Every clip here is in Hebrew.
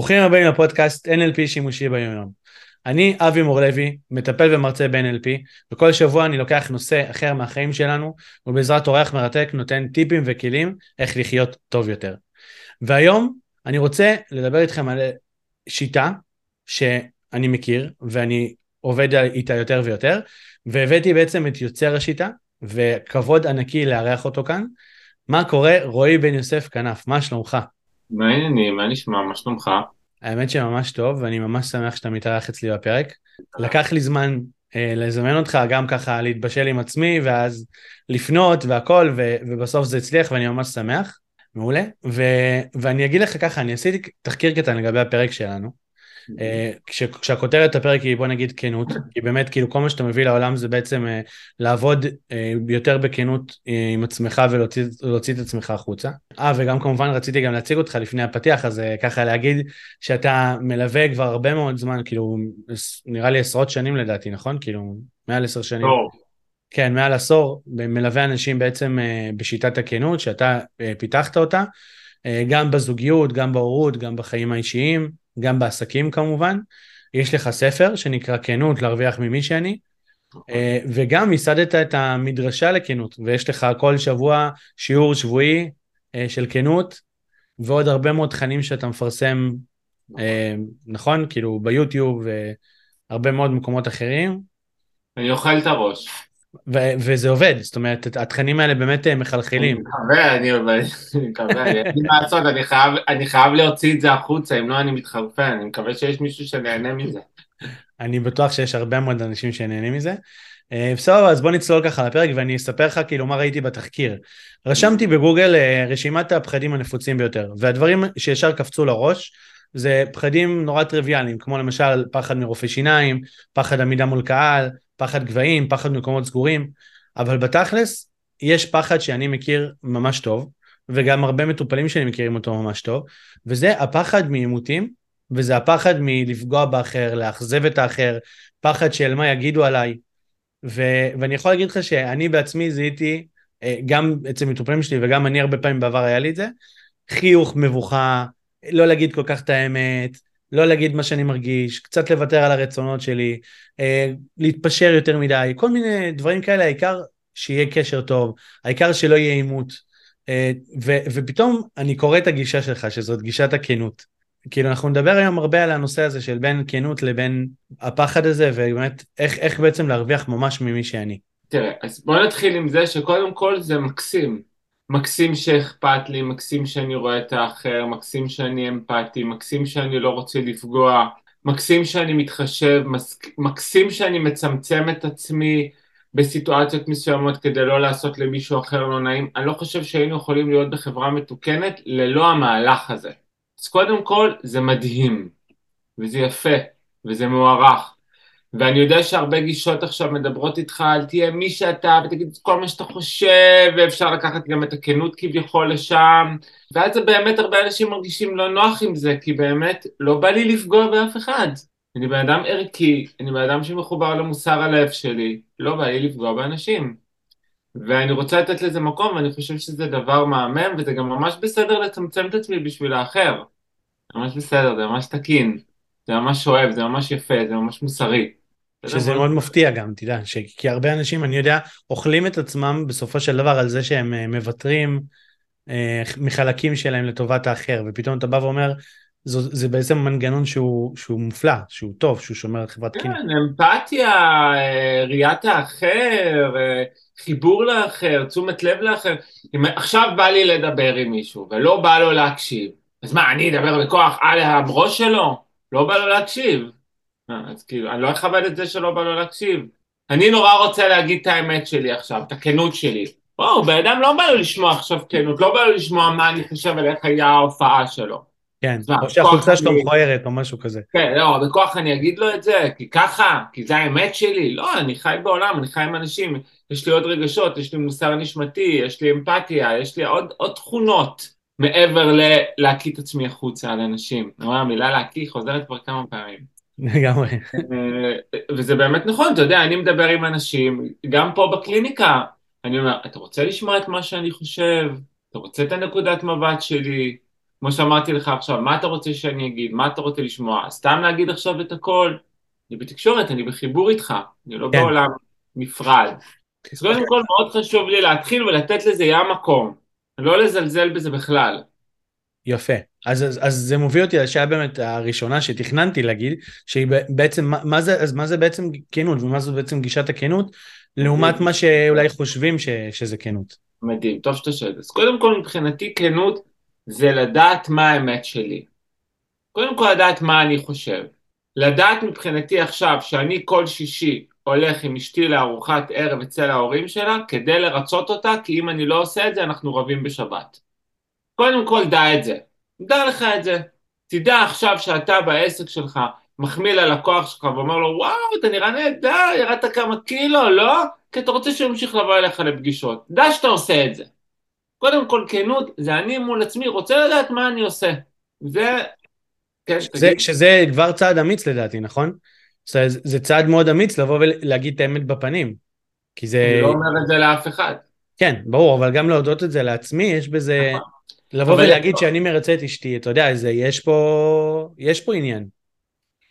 ברוכים הבאים לפודקאסט NLP שימושי ביומיום. אני אבי מור לוי, מטפל ומרצה ב-NLP, וכל שבוע אני לוקח נושא אחר מהחיים שלנו, ובעזרת אורח מרתק נותן טיפים וכלים איך לחיות טוב יותר. והיום אני רוצה לדבר איתכם על שיטה שאני מכיר, ואני עובד איתה יותר ויותר, והבאתי בעצם את יוצר השיטה, וכבוד ענקי לארח אותו כאן. מה קורה? רועי בן יוסף כנף, מה שלומך? מה העניינים? מה נשמע? מה שלומך? האמת שממש טוב, ואני ממש שמח שאתה מתארח אצלי בפרק. לקח לי זמן אה, לזמן אותך, גם ככה להתבשל עם עצמי, ואז לפנות והכל, ו- ובסוף זה הצליח ואני ממש שמח. מעולה. ו- ואני אגיד לך ככה, אני עשיתי תחקיר קטן לגבי הפרק שלנו. אה, כש, כשהכותרת הפרק היא בוא נגיד כנות, כי באמת כאילו כל מה שאתה מביא לעולם זה בעצם uh, לעבוד uh, יותר בכנות עם עצמך ולהוציא את עצמך החוצה. אה וגם כמובן רציתי גם להציג אותך לפני הפתיח אז ככה להגיד שאתה מלווה כבר הרבה מאוד זמן כאילו נראה לי עשרות שנים לדעתי נכון? כאילו מעל עשר שנים. טוב. כן מעל עשור מלווה אנשים בעצם בשיטת הכנות שאתה פיתחת אותה. גם בזוגיות, גם בהורות, גם בחיים האישיים. גם בעסקים כמובן. יש לך ספר שנקרא כנות להרוויח ממי שאני, אה, וגם ייסדת את המדרשה לכנות, ויש לך כל שבוע שיעור שבועי אה, של כנות, ועוד הרבה מאוד תכנים שאתה מפרסם, אה, נכון? כאילו ביוטיוב והרבה מאוד מקומות אחרים. אני אוכל את הראש. ו- וזה עובד, זאת אומרת, התכנים האלה באמת אה, מחלחלים. אני מקווה, אני מקווה, אין מה לעשות, אני חייב להוציא את זה החוצה, אם לא אני מתחרפן, אני מקווה שיש מישהו שנהנה מזה. אני בטוח שיש הרבה מאוד אנשים שנהנים מזה. אה, בסדר, אז בוא נצלול ככה לפרק ואני אספר לך כאילו מה ראיתי בתחקיר. רשמתי בגוגל אה, רשימת הפחדים הנפוצים ביותר, והדברים שישר קפצו לראש זה פחדים נורא טריוויאליים, כמו למשל פחד מרופא שיניים, פחד עמידה מול קהל, פחד גבהים, פחד מקומות סגורים, אבל בתכלס יש פחד שאני מכיר ממש טוב, וגם הרבה מטופלים שלי מכירים אותו ממש טוב, וזה הפחד מעימותים, וזה הפחד מלפגוע באחר, לאכזב את האחר, פחד של מה יגידו עליי. ו- ואני יכול להגיד לך שאני בעצמי זיהיתי, אה, גם אצל מטופלים שלי וגם אני הרבה פעמים בעבר היה לי את זה, חיוך, מבוכה, לא להגיד כל כך את האמת, לא להגיד מה שאני מרגיש, קצת לוותר על הרצונות שלי, אה, להתפשר יותר מדי, כל מיני דברים כאלה, העיקר שיהיה קשר טוב, העיקר שלא יהיה עימות. אה, ו- ופתאום אני קורא את הגישה שלך, שזאת גישת הכנות. כאילו אנחנו נדבר היום הרבה על הנושא הזה של בין כנות לבין הפחד הזה, ובאמת איך, איך בעצם להרוויח ממש ממי שאני. תראה, אז בוא נתחיל עם זה שקודם כל זה מקסים. מקסים שאכפת לי, מקסים שאני רואה את האחר, מקסים שאני אמפתי, מקסים שאני לא רוצה לפגוע, מקסים שאני מתחשב, מקסים שאני מצמצם את עצמי בסיטואציות מסוימות כדי לא לעשות למישהו אחר לא נעים. אני לא חושב שהיינו יכולים להיות בחברה מתוקנת ללא המהלך הזה. אז קודם כל זה מדהים, וזה יפה, וזה מוערך. ואני יודע שהרבה גישות עכשיו מדברות איתך על תהיה מי שאתה ותגיד את כל מה שאתה חושב ואפשר לקחת גם את הכנות כביכול לשם. ואז זה באמת הרבה אנשים מרגישים לא נוח עם זה כי באמת לא בא לי לפגוע באף אחד. אני בן אדם ערכי, אני בן אדם שמחובר למוסר הלב שלי, לא בא לי לפגוע באנשים. ואני רוצה לתת לזה מקום ואני חושב שזה דבר מהמם וזה גם ממש בסדר לצמצם את עצמי בשביל האחר. ממש בסדר, זה ממש תקין, זה ממש אוהב, זה ממש יפה, זה ממש מוסרי שזה מאוד מפתיע גם, תדע, ש... כי הרבה אנשים, אני יודע, אוכלים את עצמם בסופו של דבר על זה שהם אה, מוותרים אה, מחלקים שלהם לטובת האחר, ופתאום אתה בא ואומר, זו, זה בעצם מנגנון שהוא, שהוא מופלא, שהוא טוב, שהוא שומר על חברת קינא. כן, אמפתיה, אה, ראיית האחר, חיבור לאחר, תשומת לב לאחר. אם עכשיו בא לי לדבר עם מישהו ולא בא לו להקשיב, אז מה, אני אדבר בכוח על הברוש שלו? לא בא לו להקשיב. אז כאילו, אני לא אכבד את זה שלא בא לו להקשיב. אני נורא רוצה להגיד את האמת שלי עכשיו, את הכנות שלי. בואו, בן אדם לא בא לו לשמוע עכשיו כנות, לא בא לו לשמוע מה אני חושב על איך היה ההופעה שלו. כן, או שהחולצה שלו מכוערת או משהו כזה. כן, לא, בכוח אני אגיד לו את זה, כי ככה, כי זה האמת שלי. לא, אני חי בעולם, אני חי עם אנשים, יש לי עוד רגשות, יש לי מוסר נשמתי, יש לי אמפתיה, יש לי עוד, עוד תכונות מעבר ללהקיא את עצמי החוצה על אנשים. המילה להקיא חוזרת כבר כמה פעמים. לגמרי. אה, וזה באמת נכון, אתה יודע, אני מדבר עם אנשים, גם פה בקליניקה, אני אומר, אתה רוצה לשמוע את מה שאני חושב? אתה רוצה את הנקודת מבט שלי? כמו שאמרתי לך עכשיו, מה אתה רוצה שאני אגיד, מה אתה רוצה לשמוע, סתם להגיד עכשיו את הכל, אני בתקשורת, אני בחיבור איתך, אני לא כן. בעולם נפרד. אז קודם כל מאוד חשוב לי להתחיל ולתת לזה ים מקום, לא לזלזל בזה בכלל. יפה. אז, אז, אז זה מוביל אותי לשאלה באמת הראשונה שתכננתי להגיד, שהיא בעצם, מה, מה זה, אז מה זה בעצם כנות, ומה זו בעצם גישת הכנות, לעומת מה שאולי חושבים ש, שזה כנות. מדהים, טוב שאתה שואל. אז קודם כל מבחינתי כנות זה לדעת מה האמת שלי. קודם כל לדעת מה אני חושב. לדעת מבחינתי עכשיו שאני כל שישי הולך עם אשתי לארוחת ערב אצל ההורים שלה כדי לרצות אותה, כי אם אני לא עושה את זה אנחנו רבים בשבת. קודם כל דע את זה, דע לך את זה. תדע עכשיו שאתה בעסק שלך מחמיא ללקוח שלך ואומר לו וואו אתה נראה נהדר, ירדת כמה קילו, לא? כי אתה רוצה שהוא ימשיך לבוא אליך לפגישות. דע שאתה עושה את זה. קודם כל כנות זה אני מול עצמי רוצה לדעת מה אני עושה. זה... כן, שזה, תגיד. שזה כבר צעד אמיץ לדעתי, נכון? זה, זה צעד מאוד אמיץ לבוא ולהגיד את האמת בפנים. כי זה... אני לא אומר את זה לאף אחד. כן, ברור, אבל גם להודות את זה לעצמי, יש בזה... נכון. לבוא ולהגיד שאני מרצה את אשתי, אתה יודע, זה, יש פה... יש פה עניין.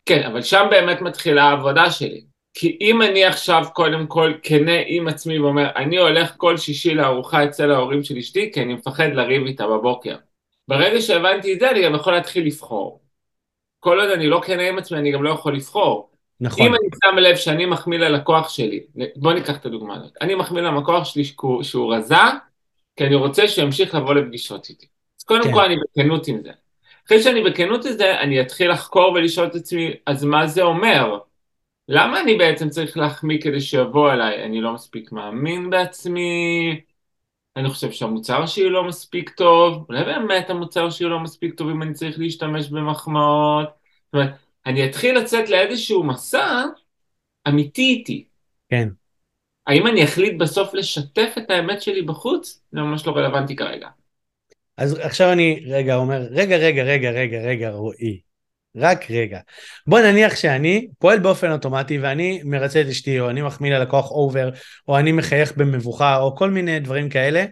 כן, אבל שם באמת מתחילה העבודה שלי. כי אם אני עכשיו קודם כל כנה עם עצמי ואומר, אני הולך כל שישי לארוחה אצל ההורים של אשתי, כי אני מפחד לריב איתה בבוקר. ברגע שהבנתי את זה, אני גם יכול להתחיל לבחור. כל עוד אני לא כנה עם עצמי, אני גם לא יכול לבחור. נכון. אם אני שם לב שאני מחמיא ללקוח שלי, בוא ניקח את הדוגמה הזאת, אני מחמיא ללקוח שלי שהוא, שהוא רזה, כי אני רוצה שימשיך לבוא לפגישות איתי. אז קודם כן. כל אני בכנות עם זה. אחרי שאני בכנות עם זה, אני אתחיל לחקור ולשאול את עצמי, אז מה זה אומר? למה אני בעצם צריך להחמיא כדי שיבוא אליי? אני לא מספיק מאמין בעצמי, אני חושב שהמוצר שלי לא מספיק טוב, אולי באמת המוצר שלי לא מספיק טוב אם אני צריך להשתמש במחמאות. זאת אומרת, אני אתחיל לצאת לאיזשהו מסע אמיתי איתי. כן. האם אני אחליט בסוף לשתף את האמת שלי בחוץ? זה ממש לא רלוונטי כרגע. אז עכשיו אני רגע אומר, רגע, רגע, רגע, רגע, רגע, רועי. רק רגע. בוא נניח שאני פועל באופן אוטומטי ואני מרצה את אשתי, או אני מחמיא ללקוח אובר, או אני מחייך במבוכה, או כל מיני דברים כאלה,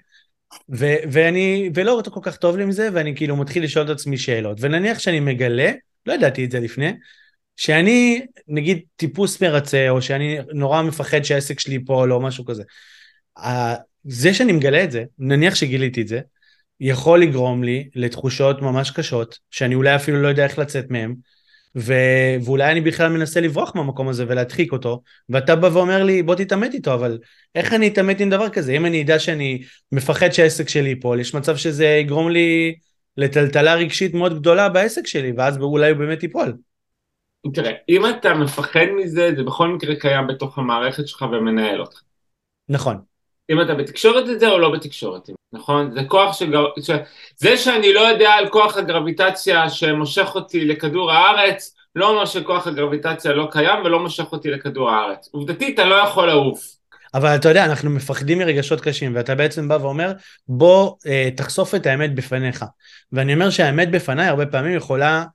ו- ואני, ולא כל כך טוב לי עם זה, ואני כאילו מתחיל לשאול את עצמי שאלות. ונניח שאני מגלה, לא ידעתי את זה לפני, שאני נגיד טיפוס מרצה, או שאני נורא מפחד שהעסק שלי ייפול, או משהו כזה. זה שאני מגלה את זה, נניח שגיליתי את זה, יכול לגרום לי לתחושות ממש קשות, שאני אולי אפילו לא יודע איך לצאת מהם, ו... ואולי אני בכלל מנסה לברוח מהמקום הזה ולהדחיק אותו, ואתה בא ואומר לי בוא תתעמת איתו, אבל איך אני אתעמת עם דבר כזה? אם אני אדע שאני מפחד שהעסק שלי ייפול, יש מצב שזה יגרום לי לטלטלה רגשית מאוד גדולה בעסק שלי, ואז אולי הוא באמת ייפול. תראה, אם אתה מפחד מזה, זה בכל מקרה קיים בתוך המערכת שלך ומנהל אותך. נכון, אם אתה בתקשורת את זה או לא בתקשורת, נכון? זה כוח שגר... ש... זה שאני לא יודע על כוח הגרביטציה שמושך אותי לכדור הארץ, לא אומר שכוח הגרביטציה לא קיים ולא מושך אותי לכדור הארץ. עובדתית, אני לא יכול לעוף. אבל אתה יודע, אנחנו מפחדים מרגשות קשים, ואתה בעצם בא ואומר, בוא אה, תחשוף את האמת בפניך. ואני אומר שהאמת בפניי הרבה פעמים יכולה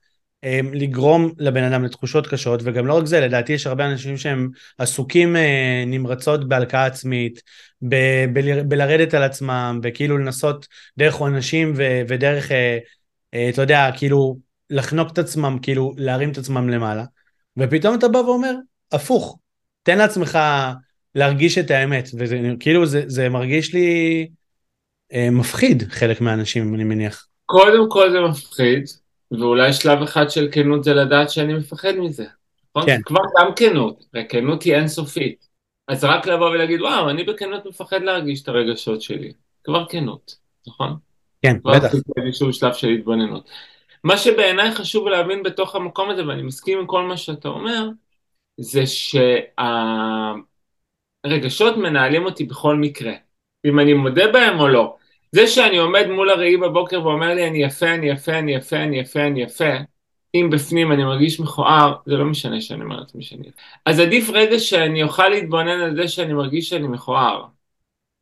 לגרום לבן אדם לתחושות קשות, וגם לא רק זה, לדעתי יש הרבה אנשים שהם עסוקים אה, נמרצות בהלקאה עצמית, ב- ב- בלרדת על עצמם, וכאילו לנסות דרך עונשים ו- ודרך, אה, אה, אתה יודע, כאילו לחנוק את עצמם, כאילו להרים את עצמם למעלה. ופתאום אתה בא ואומר, הפוך, תן לעצמך להרגיש את האמת, וזה כאילו זה, זה מרגיש לי מפחיד חלק מהאנשים אני מניח. קודם כל זה מפחיד, ואולי שלב אחד של כנות זה לדעת שאני מפחד מזה. נכון? כן. כבר גם כנות, וכנות היא אינסופית. אז רק לבוא ולהגיד, וואו, אני בכנות מפחד להרגיש את הרגשות שלי. כבר כנות, נכון? כן, כבר בטח. עשיתי איזשהו שלב של התבוננות. מה שבעיניי חשוב להבין בתוך המקום הזה, ואני מסכים עם כל מה שאתה אומר, זה שהרגשות מנהלים אותי בכל מקרה, אם אני מודה בהם או לא. זה שאני עומד מול הראי בבוקר ואומר לי אני יפה, אני יפה, אני יפה, אני יפה, אני יפה, אם בפנים אני מרגיש מכוער, זה לא משנה שאני אומר לעצמי שאני יפה. אז עדיף רגע שאני אוכל להתבונן על זה שאני מרגיש שאני מכוער,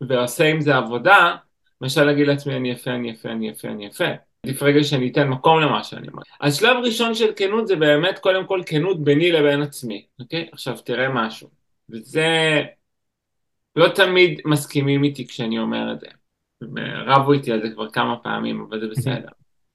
ועושה עם זה עבודה, מאשר להגיד לעצמי אני יפה, אני יפה, אני יפה, אני יפה. עדיף רגע שאני אתן מקום למה שאני אומר. אז שלב ראשון של כנות זה באמת קודם כל כנות ביני לבין עצמי, אוקיי? עכשיו תראה משהו. וזה... לא תמיד מסכימים איתי כשאני אומר את זה. רבו איתי על זה כבר כמה פעמים, אבל זה בסדר.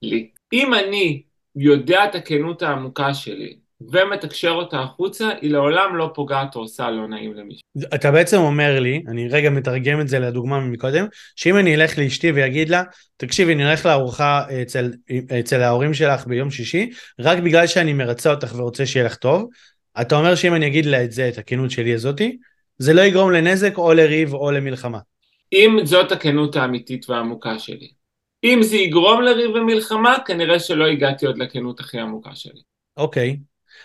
לי. אם אני יודע את הכנות העמוקה שלי ומתקשר אותה החוצה, היא לעולם לא פוגעת או עושה לא נעים למישהו. אתה בעצם אומר לי, אני רגע מתרגם את זה לדוגמה מקודם, שאם אני אלך לאשתי ויגיד לה, תקשיבי, אני אלך לארוחה אצל, אצל ההורים שלך ביום שישי, רק בגלל שאני מרצה אותך ורוצה שיהיה לך טוב, אתה אומר שאם אני אגיד לה את זה, את הכנות שלי הזאתי, זה לא יגרום לנזק או לריב או למלחמה. אם זאת הכנות האמיתית והעמוקה שלי. אם זה יגרום לריב ומלחמה, כנראה שלא הגעתי עוד לכנות הכי עמוקה שלי. אוקיי.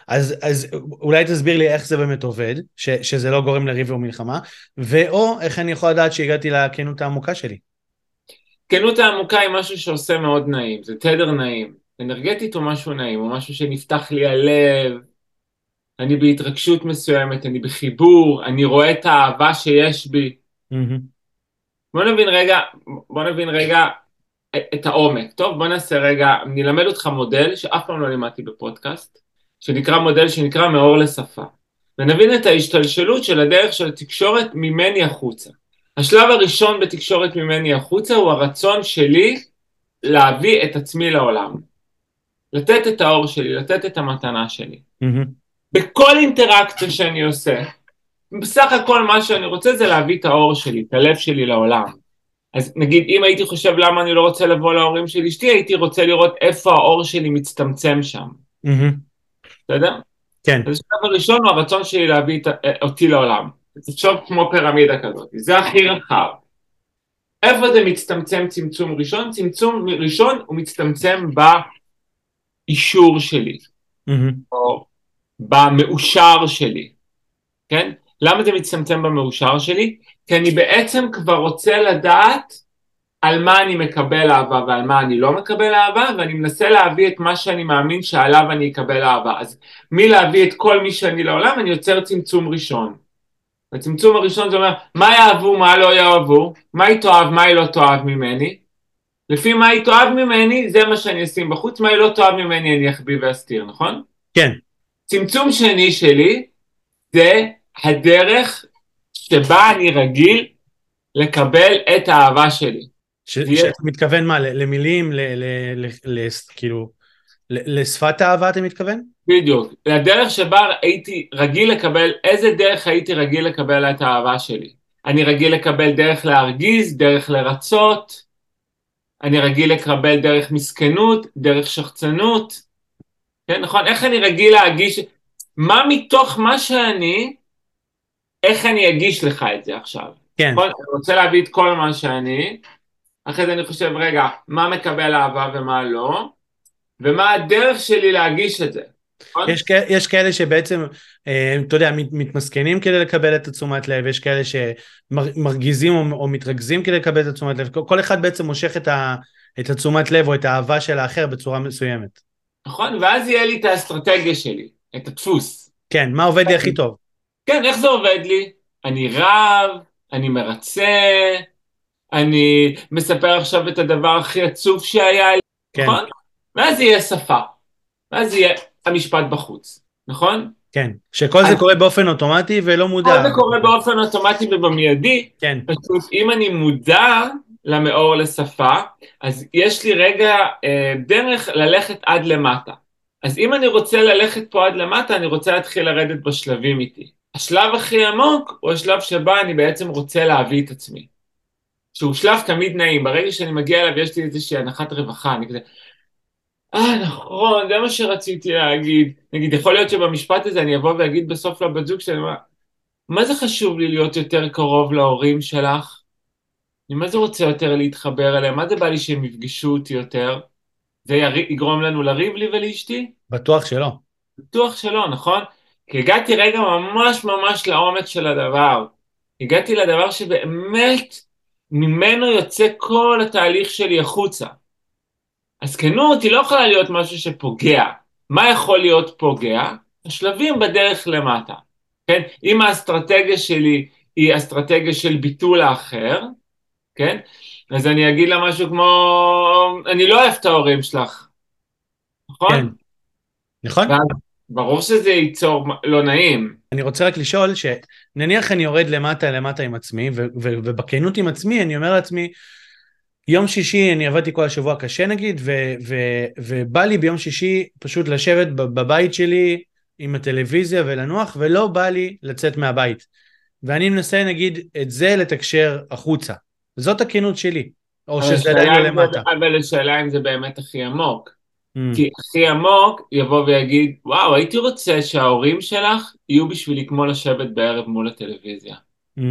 אז, אז אולי תסביר לי איך זה באמת עובד, ש, שזה לא גורם לריב ומלחמה, ואו איך אני יכול לדעת שהגעתי לכנות העמוקה שלי. כנות העמוקה היא משהו שעושה מאוד נעים, זה תדר נעים. אנרגטית או משהו נעים, או משהו שנפתח לי הלב, אני בהתרגשות מסוימת, אני בחיבור, אני רואה את האהבה שיש בי. Mm-hmm. בוא נבין רגע, בוא נבין רגע את העומק. טוב, בוא נעשה רגע, אני אלמד אותך מודל שאף פעם לא לימדתי בפודקאסט, שנקרא מודל שנקרא מאור לשפה. ונבין את ההשתלשלות של הדרך של התקשורת ממני החוצה. השלב הראשון בתקשורת ממני החוצה הוא הרצון שלי להביא את עצמי לעולם. לתת את האור שלי, לתת את המתנה שלי. Mm-hmm. בכל אינטראקציה שאני עושה, בסך הכל מה שאני רוצה זה להביא את האור שלי, את הלב שלי לעולם. אז נגיד אם הייתי חושב למה אני לא רוצה לבוא להורים של אשתי, הייתי רוצה לראות איפה האור שלי מצטמצם שם. בסדר? כן. אז השלב הראשון הוא הרצון שלי להביא את, אותי לעולם. תחשוב כמו פירמידה כזאת, זה הכי רחב. איפה זה מצטמצם צמצום ראשון? צמצום ראשון הוא מצטמצם באישור שלי, mm-hmm. או במאושר שלי, כן? למה זה מצטמצם במאושר שלי? כי אני בעצם כבר רוצה לדעת על מה אני מקבל אהבה ועל מה אני לא מקבל אהבה, ואני מנסה להביא את מה שאני מאמין שעליו אני אקבל אהבה. אז מלהביא את כל מי שאני לעולם, אני יוצר צמצום ראשון. הצמצום הראשון זה אומר, מה יאהבו, מה לא יאהבו, מה היא תאהב, מה היא לא תאהב ממני. לפי מה היא תאהב ממני, זה מה שאני אשים בחוץ, מה היא לא תאהב ממני אני אחביא ואסתיר, נכון? כן. צמצום שני שלי, זה הדרך שבה אני רגיל לקבל את האהבה שלי. שאתה מתכוון מה, למילים, כאילו, לשפת האהבה אתה מתכוון? בדיוק, לדרך שבה הייתי רגיל לקבל, איזה דרך הייתי רגיל לקבל את האהבה שלי. אני רגיל לקבל דרך להרגיז, דרך לרצות, אני רגיל לקבל דרך מסכנות, דרך שחצנות, כן, נכון? איך אני רגיל להגיש, מה מתוך מה שאני, איך אני אגיש לך את זה עכשיו? כן. נכון? אני רוצה להביא את כל מה שאני, אחרי זה אני חושב, רגע, מה מקבל אהבה ומה לא, ומה הדרך שלי להגיש את זה. נכון? יש, יש כאלה שבעצם, אה, אתה יודע, מתמסכנים כדי לקבל את התשומת לב, יש כאלה שמרגיזים או, או מתרכזים כדי לקבל את התשומת לב, כל אחד בעצם מושך את, ה, את התשומת לב או את האהבה של האחר בצורה מסוימת. נכון, ואז יהיה לי את האסטרטגיה שלי, את הדפוס. כן, מה עובד לי הכי טוב? כן, איך זה עובד לי? אני רב, אני מרצה, אני מספר עכשיו את הדבר הכי עצוב שהיה לי, כן. נכון? ואז יהיה שפה, ואז יהיה המשפט בחוץ, נכון? כן, שכל זה קורה באופן אוטומטי ולא מודע. כל זה קורה באופן אוטומטי ובמיידי, כן. פשוט אם אני מודע למאור לשפה, אז יש לי רגע אה, דרך ללכת עד למטה. אז אם אני רוצה ללכת פה עד למטה, אני רוצה להתחיל לרדת בשלבים איתי. השלב הכי עמוק הוא השלב שבה אני בעצם רוצה להביא את עצמי. שהוא שלב תמיד נעים, ברגע שאני מגיע אליו יש לי איזושהי הנחת רווחה, אני כזה, אה נכון, זה מה שרציתי להגיד. נגיד, יכול להיות שבמשפט הזה אני אבוא ואגיד בסוף לבת זוג שלי, מה זה חשוב לי להיות יותר קרוב להורים שלך? אני מה זה רוצה יותר להתחבר אליהם? מה זה בא לי שהם יפגשו אותי יותר? זה יגרום לנו לריב לי ולאשתי? בטוח שלא. בטוח שלא, נכון? כי הגעתי רגע ממש ממש לעומק של הדבר. הגעתי לדבר שבאמת ממנו יוצא כל התהליך שלי החוצה. אז כנות היא לא יכולה להיות משהו שפוגע. מה יכול להיות פוגע? השלבים בדרך למטה. כן? אם האסטרטגיה שלי היא אסטרטגיה של ביטול האחר, כן? אז אני אגיד לה משהו כמו, אני לא אוהב את ההורים שלך, נכון? כן, נכון. ברור שזה ייצור לא נעים. אני רוצה רק לשאול, שנניח אני יורד למטה למטה עם עצמי, ובכנות עם עצמי אני אומר לעצמי, יום שישי אני עבדתי כל השבוע קשה נגיד, ו- ו- ובא לי ביום שישי פשוט לשבת בבית שלי עם הטלוויזיה ולנוח, ולא בא לי לצאת מהבית. ואני מנסה נגיד את זה לתקשר החוצה. זאת הכנות שלי. או שזה עדיין למטה. אבל השאלה אם זה באמת הכי עמוק. Mm. כי הכי עמוק יבוא ויגיד, וואו, הייתי רוצה שההורים שלך יהיו בשבילי כמו לשבת בערב מול הטלוויזיה. Mm.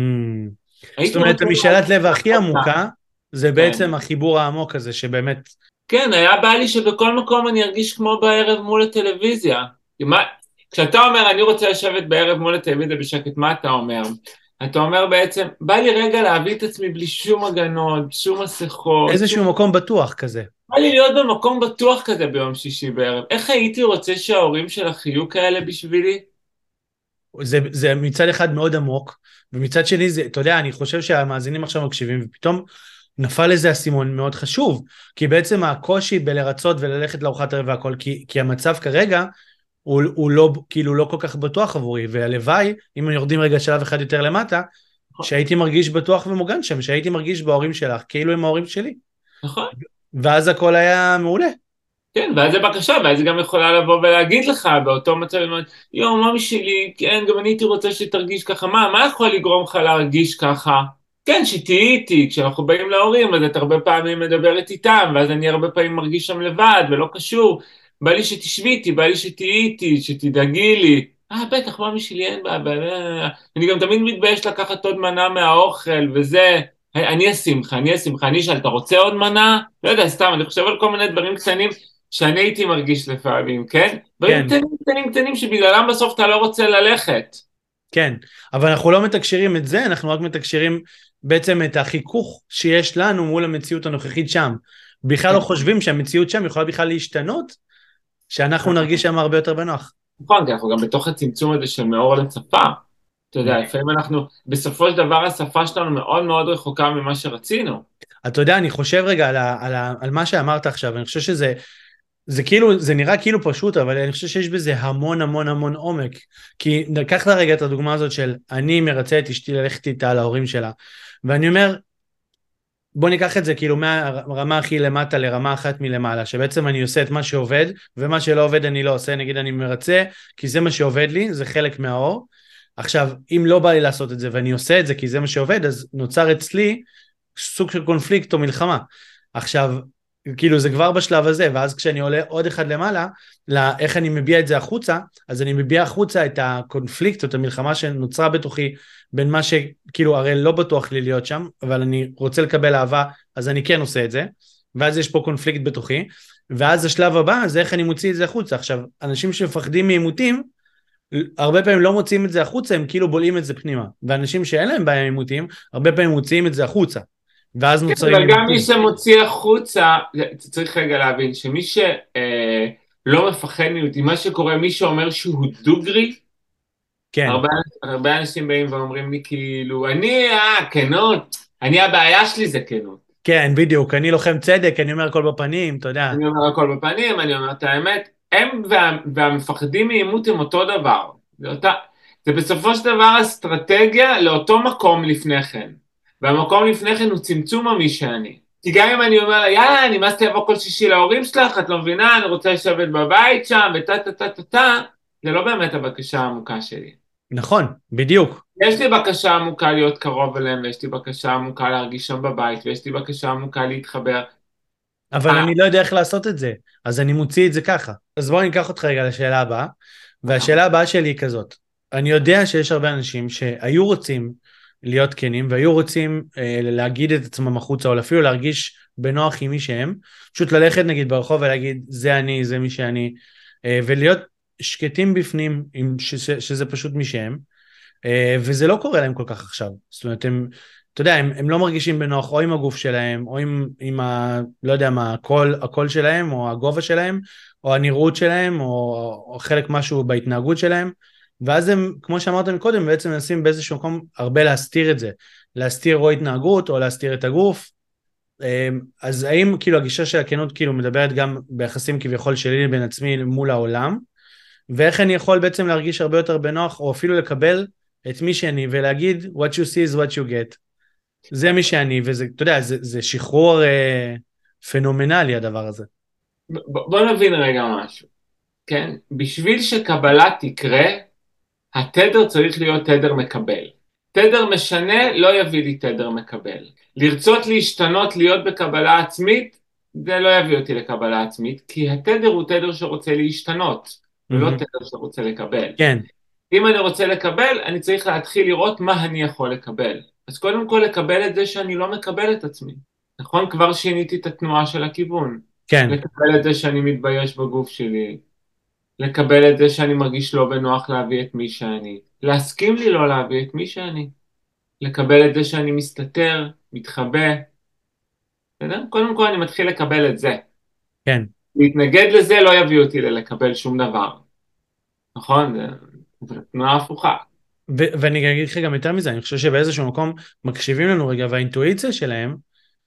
זאת אומרת, המשאלת לב הכי עמוקה, זה כן. בעצם החיבור העמוק הזה, שבאמת... כן, היה בא לי שבכל מקום אני ארגיש כמו בערב מול הטלוויזיה. כשאתה אומר, אני רוצה לשבת בערב מול הטלוויזיה בשקט, מה אתה אומר? אתה אומר בעצם, בא לי רגע להביא את עצמי בלי שום הגנות, שום מסכות. איזשהו שום... מקום בטוח כזה. בא לי להיות במקום בטוח כזה ביום שישי בערב. איך הייתי רוצה שההורים שלך יהיו כאלה בשבילי? זה, זה מצד אחד מאוד עמוק, ומצד שני זה, אתה יודע, אני חושב שהמאזינים עכשיו מקשיבים, ופתאום נפל איזה אסימון מאוד חשוב, כי בעצם הקושי בלרצות וללכת לארוחת ערב והכל, כי, כי המצב כרגע הוא, הוא לא, כאילו לא כל כך בטוח עבורי, והלוואי, אם יורדים רגע שלב אחד יותר למטה, נכון. שהייתי מרגיש בטוח ומוגן שם, שהייתי מרגיש בהורים שלך, כאילו הם ההורים שלי. נכון. ואז הכל היה מעולה. כן, ואז זה בקשה, ואז היא גם יכולה לבוא ולהגיד לך באותו מצב, יואו, ממי שלי, כן, גם אני הייתי רוצה שתרגיש ככה, מה, מה יכול לגרום לך להרגיש ככה? כן, שתהיי איתי, כשאנחנו באים להורים, אז את הרבה פעמים מדברת איתם, ואז אני הרבה פעמים מרגיש שם לבד ולא קשור, בא לי שתשבי איתי, בא לי שתהיי איתי, שתדאגי לי. אה, בטח, ממי שלי אין בעיה. אני גם תמיד מתבייש לקחת עוד מנה מהאוכל וזה. אני אשים לך, אני אשים לך, אני אשאל, אתה רוצה עוד מנה? לא יודע, סתם, אני חושב על כל מיני דברים קטנים שאני הייתי מרגיש לפעמים, כן? דברים כן. קטנים קטנים קטנים שבגללם בסוף אתה לא רוצה ללכת. כן, אבל אנחנו לא מתקשרים את זה, אנחנו רק מתקשרים בעצם את החיכוך שיש לנו מול המציאות הנוכחית שם. בכלל לא חושבים שהמציאות שם יכולה בכלל להשתנות, שאנחנו נרגיש שם הרבה יותר בנוח. נכון, כי אנחנו גם בתוך הצמצום הזה של מאור לצפה. אתה יודע, לפעמים אנחנו, בסופו של דבר השפה שלנו מאוד מאוד רחוקה ממה שרצינו. אתה יודע, אני חושב רגע על, ה, על, ה, על מה שאמרת עכשיו, אני חושב שזה זה כאילו, זה נראה כאילו פשוט, אבל אני חושב שיש בזה המון המון המון עומק. כי ניקח רגע את הדוגמה הזאת של אני מרצה את אשתי ללכת איתה להורים שלה, ואני אומר, בוא ניקח את זה כאילו מהרמה הכי למטה לרמה אחת מלמעלה, שבעצם אני עושה את מה שעובד, ומה שלא עובד אני לא עושה, נגיד אני מרצה, כי זה מה שעובד לי, זה חלק מהאור. עכשיו, אם לא בא לי לעשות את זה ואני עושה את זה כי זה מה שעובד, אז נוצר אצלי סוג של קונפליקט או מלחמה. עכשיו, כאילו זה כבר בשלב הזה, ואז כשאני עולה עוד אחד למעלה, לאיך אני מביע את זה החוצה, אז אני מביע החוצה את הקונפליקט, את המלחמה שנוצרה בתוכי, בין מה שכאילו הרי לא בטוח לי להיות שם, אבל אני רוצה לקבל אהבה, אז אני כן עושה את זה, ואז יש פה קונפליקט בתוכי, ואז השלב הבא זה איך אני מוציא את זה החוצה. עכשיו, אנשים שמפחדים מעימותים, הרבה פעמים לא מוציאים את זה החוצה, הם כאילו בולעים את זה פנימה. ואנשים שאין להם בעיה עם עימותים, הרבה פעמים מוציאים את זה החוצה. ואז נוצרים... כן, אבל גם מי שמוציא החוצה, צריך רגע להבין שמי שלא אה, מפחד מיעוטים, מה שקורה, מי שאומר שהוא דוגרי, כן. הרבה, הרבה אנשים באים ואומרים לי כאילו, אני, אה, כנות, אני הבעיה שלי זה כנות. כן, בדיוק, אני לוחם צדק, אני אומר הכל בפנים, אתה יודע. אני אומר הכל בפנים, אני אומר את האמת, הם וה, והמפחדים מעימות הם אותו דבר. זה, אותה, זה בסופו של דבר אסטרטגיה לאותו מקום לפני כן. והמקום לפני כן הוא צמצום המי שאני. כי גם אם אני אומר לה, יאללה, נמאסתי לבוא כל שישי להורים שלך, את לא מבינה, אני רוצה לשבת בבית שם, וטה טה טה טה טה, זה לא באמת הבקשה העמוקה שלי. נכון, בדיוק. יש לי בקשה עמוקה להיות קרוב אליהם, ויש לי בקשה עמוקה להרגיש שם בבית, ויש לי בקשה עמוקה להתחבר. אבל אני לא יודע איך לעשות את זה, אז אני מוציא את זה ככה. אז בואו ניקח אותך רגע לשאלה הבאה, והשאלה הבאה שלי היא כזאת. אני יודע שיש הרבה אנשים שהיו רוצים להיות כנים והיו רוצים אה, להגיד את עצמם החוצה או אפילו להרגיש בנוח עם מי שהם, פשוט ללכת נגיד ברחוב ולהגיד זה אני, זה מי שאני, אה, ולהיות שקטים בפנים עם שזה, שזה פשוט מי שהם, אה, וזה לא קורה להם כל כך עכשיו, זאת אומרת הם, אתה יודע, הם, הם לא מרגישים בנוח או עם הגוף שלהם או עם, עם ה... לא יודע מה, הקול, הקול שלהם או הגובה שלהם או הנראות שלהם או, או חלק משהו בהתנהגות שלהם, ואז הם, כמו שאמרת מקודם, בעצם מנסים באיזשהו מקום הרבה להסתיר את זה. להסתיר או התנהגות או להסתיר את הגוף. אמ, אז האם כאילו הגישה של הכנות כאילו מדברת גם ביחסים כביכול שלי לבין עצמי מול העולם, ואיך אני יכול בעצם להרגיש הרבה יותר בנוח, או אפילו לקבל את מי שאני ולהגיד what you see is what you get. זה מי שאני, וזה, אתה יודע, זה, זה שחרור אה, פנומנלי הדבר הזה. ב- בוא נבין רגע משהו, כן? בשביל שקבלה תקרה, התדר צריך להיות תדר מקבל. תדר משנה לא יביא לי תדר מקבל. לרצות להשתנות, להיות בקבלה עצמית, זה לא יביא אותי לקבלה עצמית, כי התדר הוא תדר שרוצה להשתנות, ולא מהמם. תדר שרוצה לקבל. כן, אם אני רוצה לקבל, אני צריך להתחיל לראות מה אני יכול לקבל. אז קודם כל לקבל את זה שאני לא מקבל את עצמי. נכון? כבר שיניתי את התנועה של הכיוון. כן, לקבל את זה שאני מתבייש בגוף שלי. לקבל את זה שאני מרגיש לא בנוח להביא את מי שאני. להסכים לי לא להביא את מי שאני. לקבל את זה שאני מסתתר, מתחבא. בסדר? קודם כל אני מתחיל לקבל את זה. כן, להתנגד לזה לא יביא אותי ללקבל שום דבר. נכון? זה תנועה הפוכה. ואני אגיד לך גם יותר מזה, אני חושב שבאיזשהו מקום מקשיבים לנו רגע, והאינטואיציה שלהם,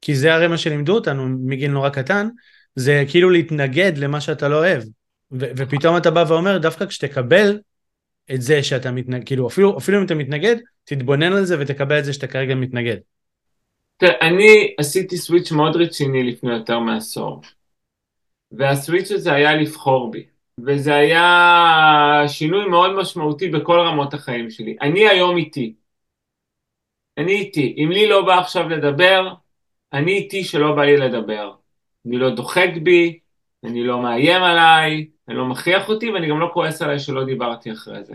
כי זה הרי מה שלימדו אותנו מגיל נורא קטן, זה כאילו להתנגד למה שאתה לא אוהב. ופתאום אתה בא ואומר, דווקא כשתקבל את זה שאתה מתנגד, כאילו אפילו, אפילו אם אתה מתנגד, תתבונן על זה ותקבל את זה שאתה כרגע מתנגד. תראה, אני עשיתי סוויץ' מאוד רציני לפני יותר מעשור. והסוויץ' הזה היה לבחור בי. וזה היה שינוי מאוד משמעותי בכל רמות החיים שלי. אני היום איתי. אני איתי. אם לי לא בא עכשיו לדבר, אני איתי שלא בא לי לדבר. אני לא דוחק בי, אני לא מאיים עליי, אני לא מכריח אותי ואני גם לא כועס עליי שלא דיברתי אחרי זה.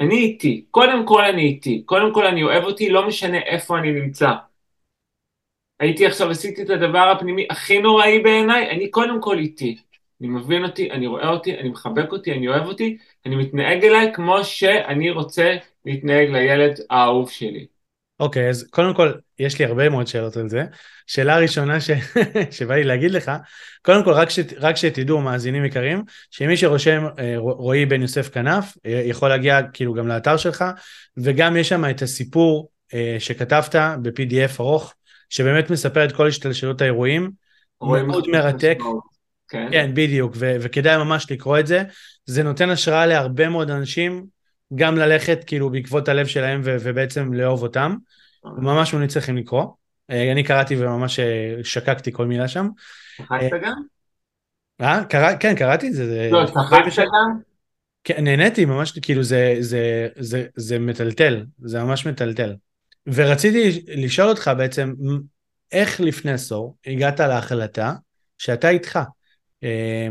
אני איתי. קודם כל אני איתי. קודם כל אני אוהב אותי, לא משנה איפה אני נמצא. הייתי עכשיו, עשיתי את הדבר הפנימי הכי נוראי בעיניי, אני קודם כל איתי. אני מבין אותי, אני רואה אותי, אני מחבק אותי, אני אוהב אותי, אני מתנהג אליי כמו שאני רוצה להתנהג לילד האהוב שלי. אוקיי, אז קודם כל, יש לי הרבה מאוד שאלות על זה. שאלה ראשונה ש... שבא לי להגיד לך, קודם כל, רק, ש... רק שתדעו, מאזינים יקרים, שמי שרושם אה, רועי בן יוסף כנף, אה, יכול להגיע כאילו גם לאתר שלך, וגם יש שם את הסיפור אה, שכתבת ב-PDF ארוך, שבאמת מספר את כל השתלשלות האירועים. מאוד מרתק. משמעות, כן? כן, בדיוק, ו- וכדאי ממש לקרוא את זה. זה נותן השראה להרבה מאוד אנשים, גם ללכת כאילו בעקבות הלב שלהם ו- ובעצם לאהוב אותם. ממש ממליץ לכם לקרוא. אה, אני קראתי וממש אה, שקקתי כל מילה שם. צחקת גם? אה, קרא, כן, קראתי את זה. זה לא, צחקת גם? כן, נהניתי ממש, כאילו זה, זה, זה, זה מטלטל, זה ממש מטלטל. ורציתי לשאול אותך בעצם, איך לפני עשור הגעת להחלטה שאתה איתך? אה,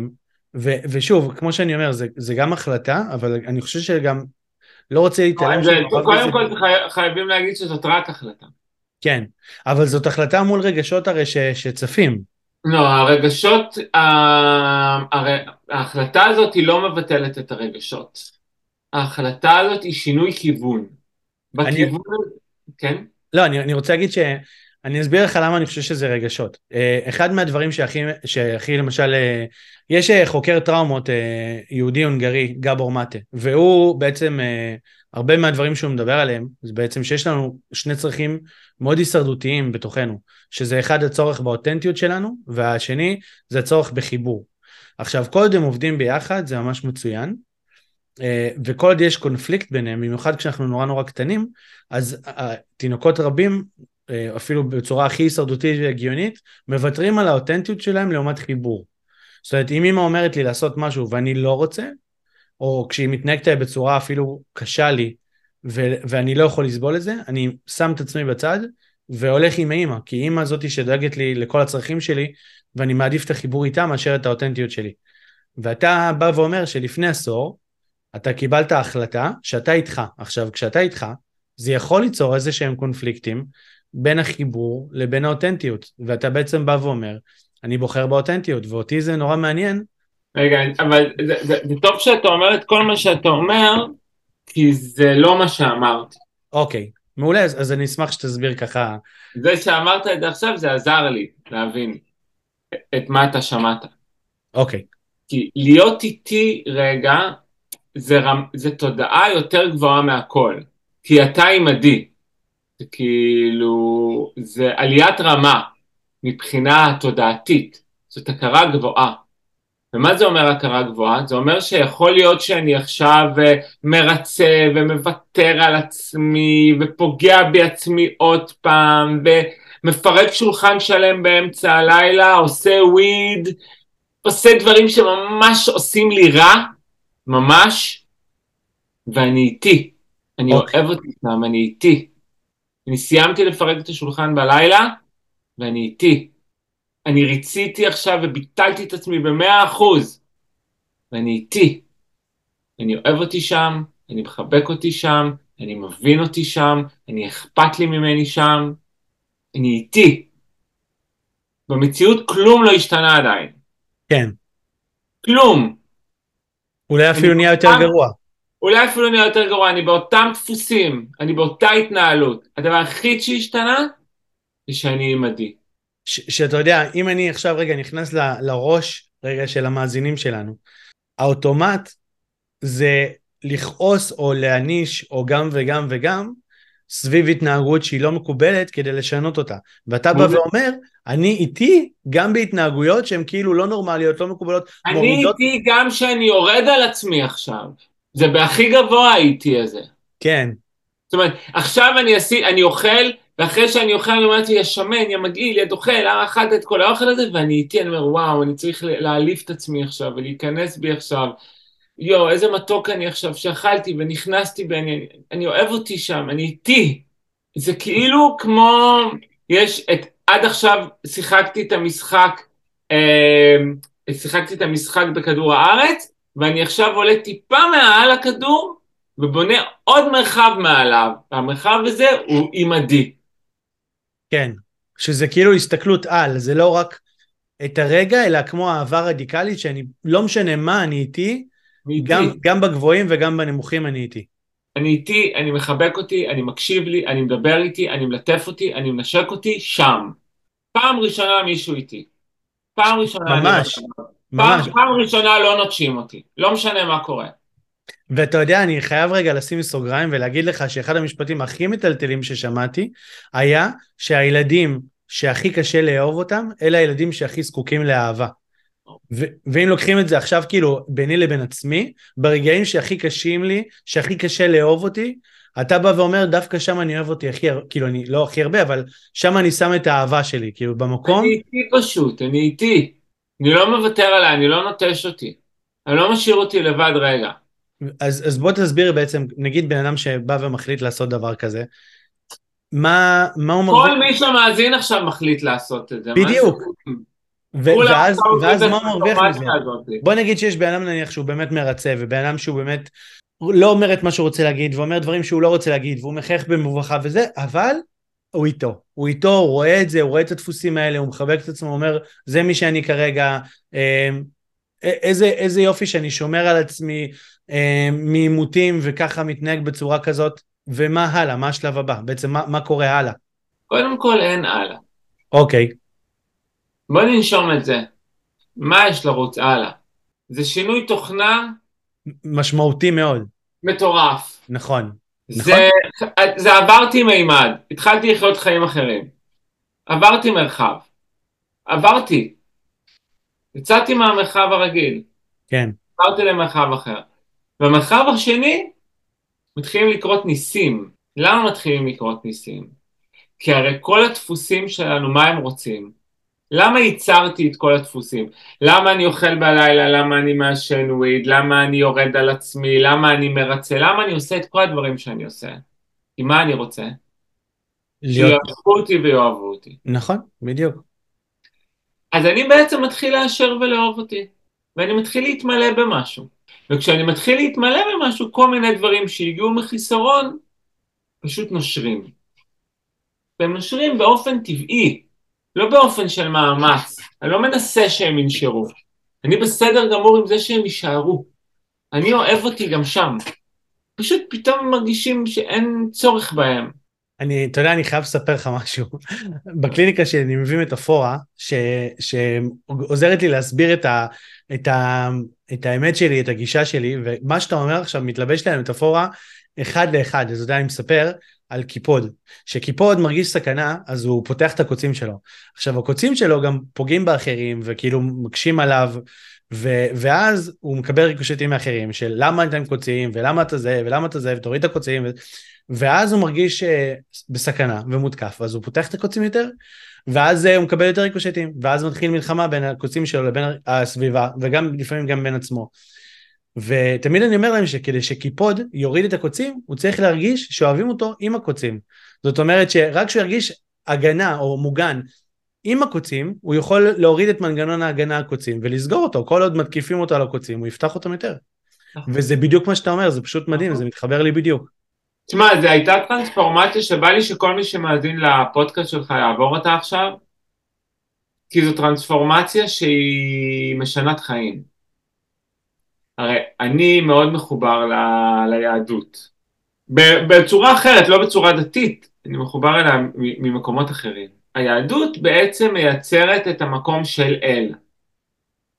ו, ושוב, כמו שאני אומר, זה, זה גם החלטה, אבל אני חושב שגם לא רוצה להתעלם זה- שמעורב קודם בזה- כל חי- חייבים להגיד שזאת רק החלטה. כן, אבל זאת החלטה מול רגשות הרי ש, שצפים. לא, הרגשות, הרי ההחלטה הזאת היא לא מבטלת את הרגשות. ההחלטה הזאת היא שינוי כיוון. בכיוון, כן? לא, אני, אני רוצה להגיד ש... אני אסביר לך למה אני חושב שזה רגשות. אה, אחד מהדברים שהכי, שהכי למשל, אה, יש אה, חוקר טראומות יהודי הונגרי, גבור מטה, והוא בעצם, הרבה מהדברים שהוא מדבר עליהם, זה בעצם שיש לנו שני צרכים מאוד הישרדותיים בתוכנו, שזה אחד הצורך באותנטיות שלנו, והשני זה הצורך בחיבור. עכשיו, כל עוד הם עובדים ביחד, זה ממש מצוין, וכל עוד יש קונפליקט ביניהם, במיוחד כשאנחנו נורא נורא קטנים, אז תינוקות רבים, אפילו בצורה הכי הישרדותית והגיונית, מוותרים על האותנטיות שלהם לעומת חיבור. זאת אומרת, אם אמא אומרת לי לעשות משהו ואני לא רוצה, או כשהיא מתנהגת בצורה אפילו קשה לי, ו- ואני לא יכול לסבול את זה, אני שם את עצמי בצד, והולך עם האמא, כי אימא זאתי שדואגת לי לכל הצרכים שלי, ואני מעדיף את החיבור איתה מאשר את האותנטיות שלי. ואתה בא ואומר שלפני עשור, אתה קיבלת החלטה שאתה איתך. עכשיו, כשאתה איתך, זה יכול ליצור איזה שהם קונפליקטים בין החיבור לבין האותנטיות, ואתה בעצם בא ואומר, אני בוחר באותנטיות, ואותי זה נורא מעניין. רגע, אבל זה, זה, זה טוב שאתה אומר את כל מה שאתה אומר, כי זה לא מה שאמרתי. אוקיי, מעולה, אז, אז אני אשמח שתסביר ככה. זה שאמרת את זה עכשיו, זה עזר לי להבין את מה אתה שמעת. אוקיי, כי להיות איתי רגע, זה, רמ, זה תודעה יותר גבוהה מהכל. כי אתה עימדי. כאילו, זה עליית רמה מבחינה תודעתית. זאת הכרה גבוהה. ומה זה אומר הכרה גבוהה? זה אומר שיכול להיות שאני עכשיו אה, מרצה ומוותר על עצמי ופוגע בעצמי עוד פעם ומפרק שולחן שלם באמצע הלילה, עושה וויד, עושה דברים שממש עושים לי רע, ממש, ואני איתי. אני okay. אוקיי. אוהב אותם, אני איתי. אני סיימתי לפרק את השולחן בלילה, ואני איתי. אני ריציתי עכשיו וביטלתי את עצמי במאה אחוז, ואני איתי. אני אוהב אותי שם, אני מחבק אותי שם, אני מבין אותי שם, אני אכפת לי ממני שם, אני איתי. במציאות כלום לא השתנה עדיין. כן. כלום. אולי אפילו נהיה יותר גרוע. אולי אפילו נהיה יותר גרוע, אני באותם דפוסים, אני באותה התנהלות. הדבר היחיד שהשתנה זה שאני עימדי. שאתה יודע, אם אני עכשיו רגע נכנס ל, לראש רגע של המאזינים שלנו, האוטומט זה לכעוס או להעניש או גם וגם וגם סביב התנהגות שהיא לא מקובלת כדי לשנות אותה. ואתה בא ואומר, אני איתי גם בהתנהגויות שהן כאילו לא נורמליות, לא מקובלות. אני מורידות... איתי גם שאני יורד על עצמי עכשיו. זה בהכי גבוה האיטי הזה. כן. זאת אומרת, עכשיו אני, אסי, אני אוכל ואחרי שאני אוכל אני אומרת, יא שמן, יא מגעיל, יא דוחה, למה אכלת את כל האוכל הזה? ואני איתי, אני אומר, וואו, אני צריך להעליף את עצמי עכשיו ולהיכנס בי עכשיו. יואו, איזה מתוק אני עכשיו שאכלתי ונכנסתי בעניין, אני אוהב אותי שם, אני איתי. זה כאילו כמו, יש את, עד עכשיו שיחקתי את המשחק, אה, שיחקתי את המשחק בכדור הארץ, ואני עכשיו עולה טיפה מעל הכדור, ובונה עוד מרחב מעליו, והמרחב הזה הוא עימדי. כן, שזה כאילו הסתכלות על, זה לא רק את הרגע, אלא כמו אהבה רדיקלית, שאני, לא משנה מה, אני איתי, גם, גם בגבוהים וגם בנמוכים אני איתי. אני איתי, אני מחבק אותי, אני מקשיב לי, אני מדבר איתי, אני מלטף אותי, אני מנשק אותי, שם. פעם ראשונה מישהו איתי. פעם ראשונה... ממש, אני... ממש. פעם, פעם ראשונה לא נוטשים אותי, לא משנה מה קורה. ואתה יודע, אני חייב רגע לשים סוגריים ולהגיד לך שאחד המשפטים הכי מטלטלים ששמעתי היה שהילדים שהכי קשה לאהוב אותם, אלה הילדים שהכי זקוקים לאהבה. ו- ואם לוקחים את זה עכשיו כאילו ביני לבין עצמי, ברגעים שהכי קשים לי, שהכי קשה לאהוב אותי, אתה בא ואומר דווקא שם אני אוהב אותי הכי, כאילו אני לא הכי הרבה, אבל שם אני שם את האהבה שלי, כאילו במקום. אני איתי פשוט, אני איתי. אני לא מוותר עליי, אני לא נוטש אותי. אני לא משאיר אותי לבד רגע. אז, אז בוא תסביר בעצם, נגיד בן אדם שבא ומחליט לעשות דבר כזה, מה, מה הוא מרוויח? כל מי שמאזין עכשיו מחליט לעשות את זה. בדיוק. ו- ואז, ואז מה הוא מרוויח מזה? בוא נגיד שיש בן אדם נניח שהוא באמת מרצה, ובן אדם שהוא באמת לא אומר את מה שהוא רוצה להגיד, ואומר דברים שהוא לא רוצה להגיד, והוא מחייך במובכה וזה, אבל הוא איתו. הוא איתו, הוא רואה את זה, הוא רואה את הדפוסים האלה, הוא מחבק את עצמו, הוא אומר, זה מי שאני כרגע, אה, איזה, איזה יופי שאני שומר על עצמי אה, מעימותים וככה מתנהג בצורה כזאת, ומה הלאה? מה השלב הבא? בעצם מה, מה קורה הלאה? קודם כל אין הלאה. אוקיי. בוא ננשום את זה. מה יש לרוץ הלאה? זה שינוי תוכנה... משמעותי מאוד. מטורף. נכון. זה, נכון? זה עברתי מימד, התחלתי לחיות חיים אחרים. עברתי מרחב. עברתי. יצאתי מהמרחב הרגיל. כן. עברתי למרחב אחר. במרחב השני מתחילים לקרות ניסים. למה מתחילים לקרות ניסים? כי הרי כל הדפוסים שלנו, מה הם רוצים? למה ייצרתי את כל הדפוסים? למה אני אוכל בלילה? למה אני מעשן וויד? למה אני יורד על עצמי? למה אני מרצה? למה אני עושה את כל הדברים שאני עושה? כי מה אני רוצה? להיות... שיאהבו אותי ויאהבו אותי. נכון, בדיוק. אז אני בעצם מתחיל לאשר ולאהוב אותי, ואני מתחיל להתמלא במשהו. וכשאני מתחיל להתמלא במשהו, כל מיני דברים שהגיעו מחיסרון, פשוט נושרים. והם נושרים באופן טבעי, לא באופן של מאמץ. אני לא מנסה שהם ינשרו. אני בסדר גמור עם זה שהם יישארו. אני אוהב אותי גם שם. פשוט פתאום מרגישים שאין צורך בהם. אני, אתה יודע, אני חייב לספר לך משהו. בקליניקה שלי אני מביא מטאפורה שעוזרת לי להסביר את, ה, את, ה, את האמת שלי, את הגישה שלי, ומה שאתה אומר עכשיו מתלבש לי על מטאפורה אחד לאחד. אז אתה יודע, אני מספר על קיפוד. כשקיפוד מרגיש סכנה, אז הוא פותח את הקוצים שלו. עכשיו, הקוצים שלו גם פוגעים באחרים, וכאילו מקשים עליו, ו- ואז הוא מקבל ריקושטים מאחרים, של למה אתם קוצים, ולמה אתה זה, ולמה אתה זה, ותוריד את הקוצים, ו- ואז הוא מרגיש uh, בסכנה ומותקף, אז הוא פותח את הקוצים יותר, ואז uh, הוא מקבל יותר ריקושטים, ואז מתחיל מלחמה בין הקוצים שלו לבין הסביבה, וגם לפעמים גם בין עצמו. ותמיד אני אומר להם שכדי שקיפוד יוריד את הקוצים, הוא צריך להרגיש שאוהבים אותו עם הקוצים. זאת אומרת שרק כשהוא ירגיש הגנה או מוגן עם הקוצים, הוא יכול להוריד את מנגנון ההגנה הקוצים ולסגור אותו. כל עוד מתקיפים אותו על הקוצים, הוא יפתח אותם יותר. נכון. וזה בדיוק מה שאתה אומר, זה פשוט מדהים, זה מתחבר לי בדיוק. תשמע, זו הייתה טרנספורמציה שבא לי שכל מי שמאזין לפודקאסט שלך יעבור אותה עכשיו, כי זו טרנספורמציה שהיא משנת חיים. הרי אני מאוד מחובר ל... ליהדות. בצורה אחרת, לא בצורה דתית, אני מחובר אליה ממקומות אחרים. היהדות בעצם מייצרת את המקום של אל,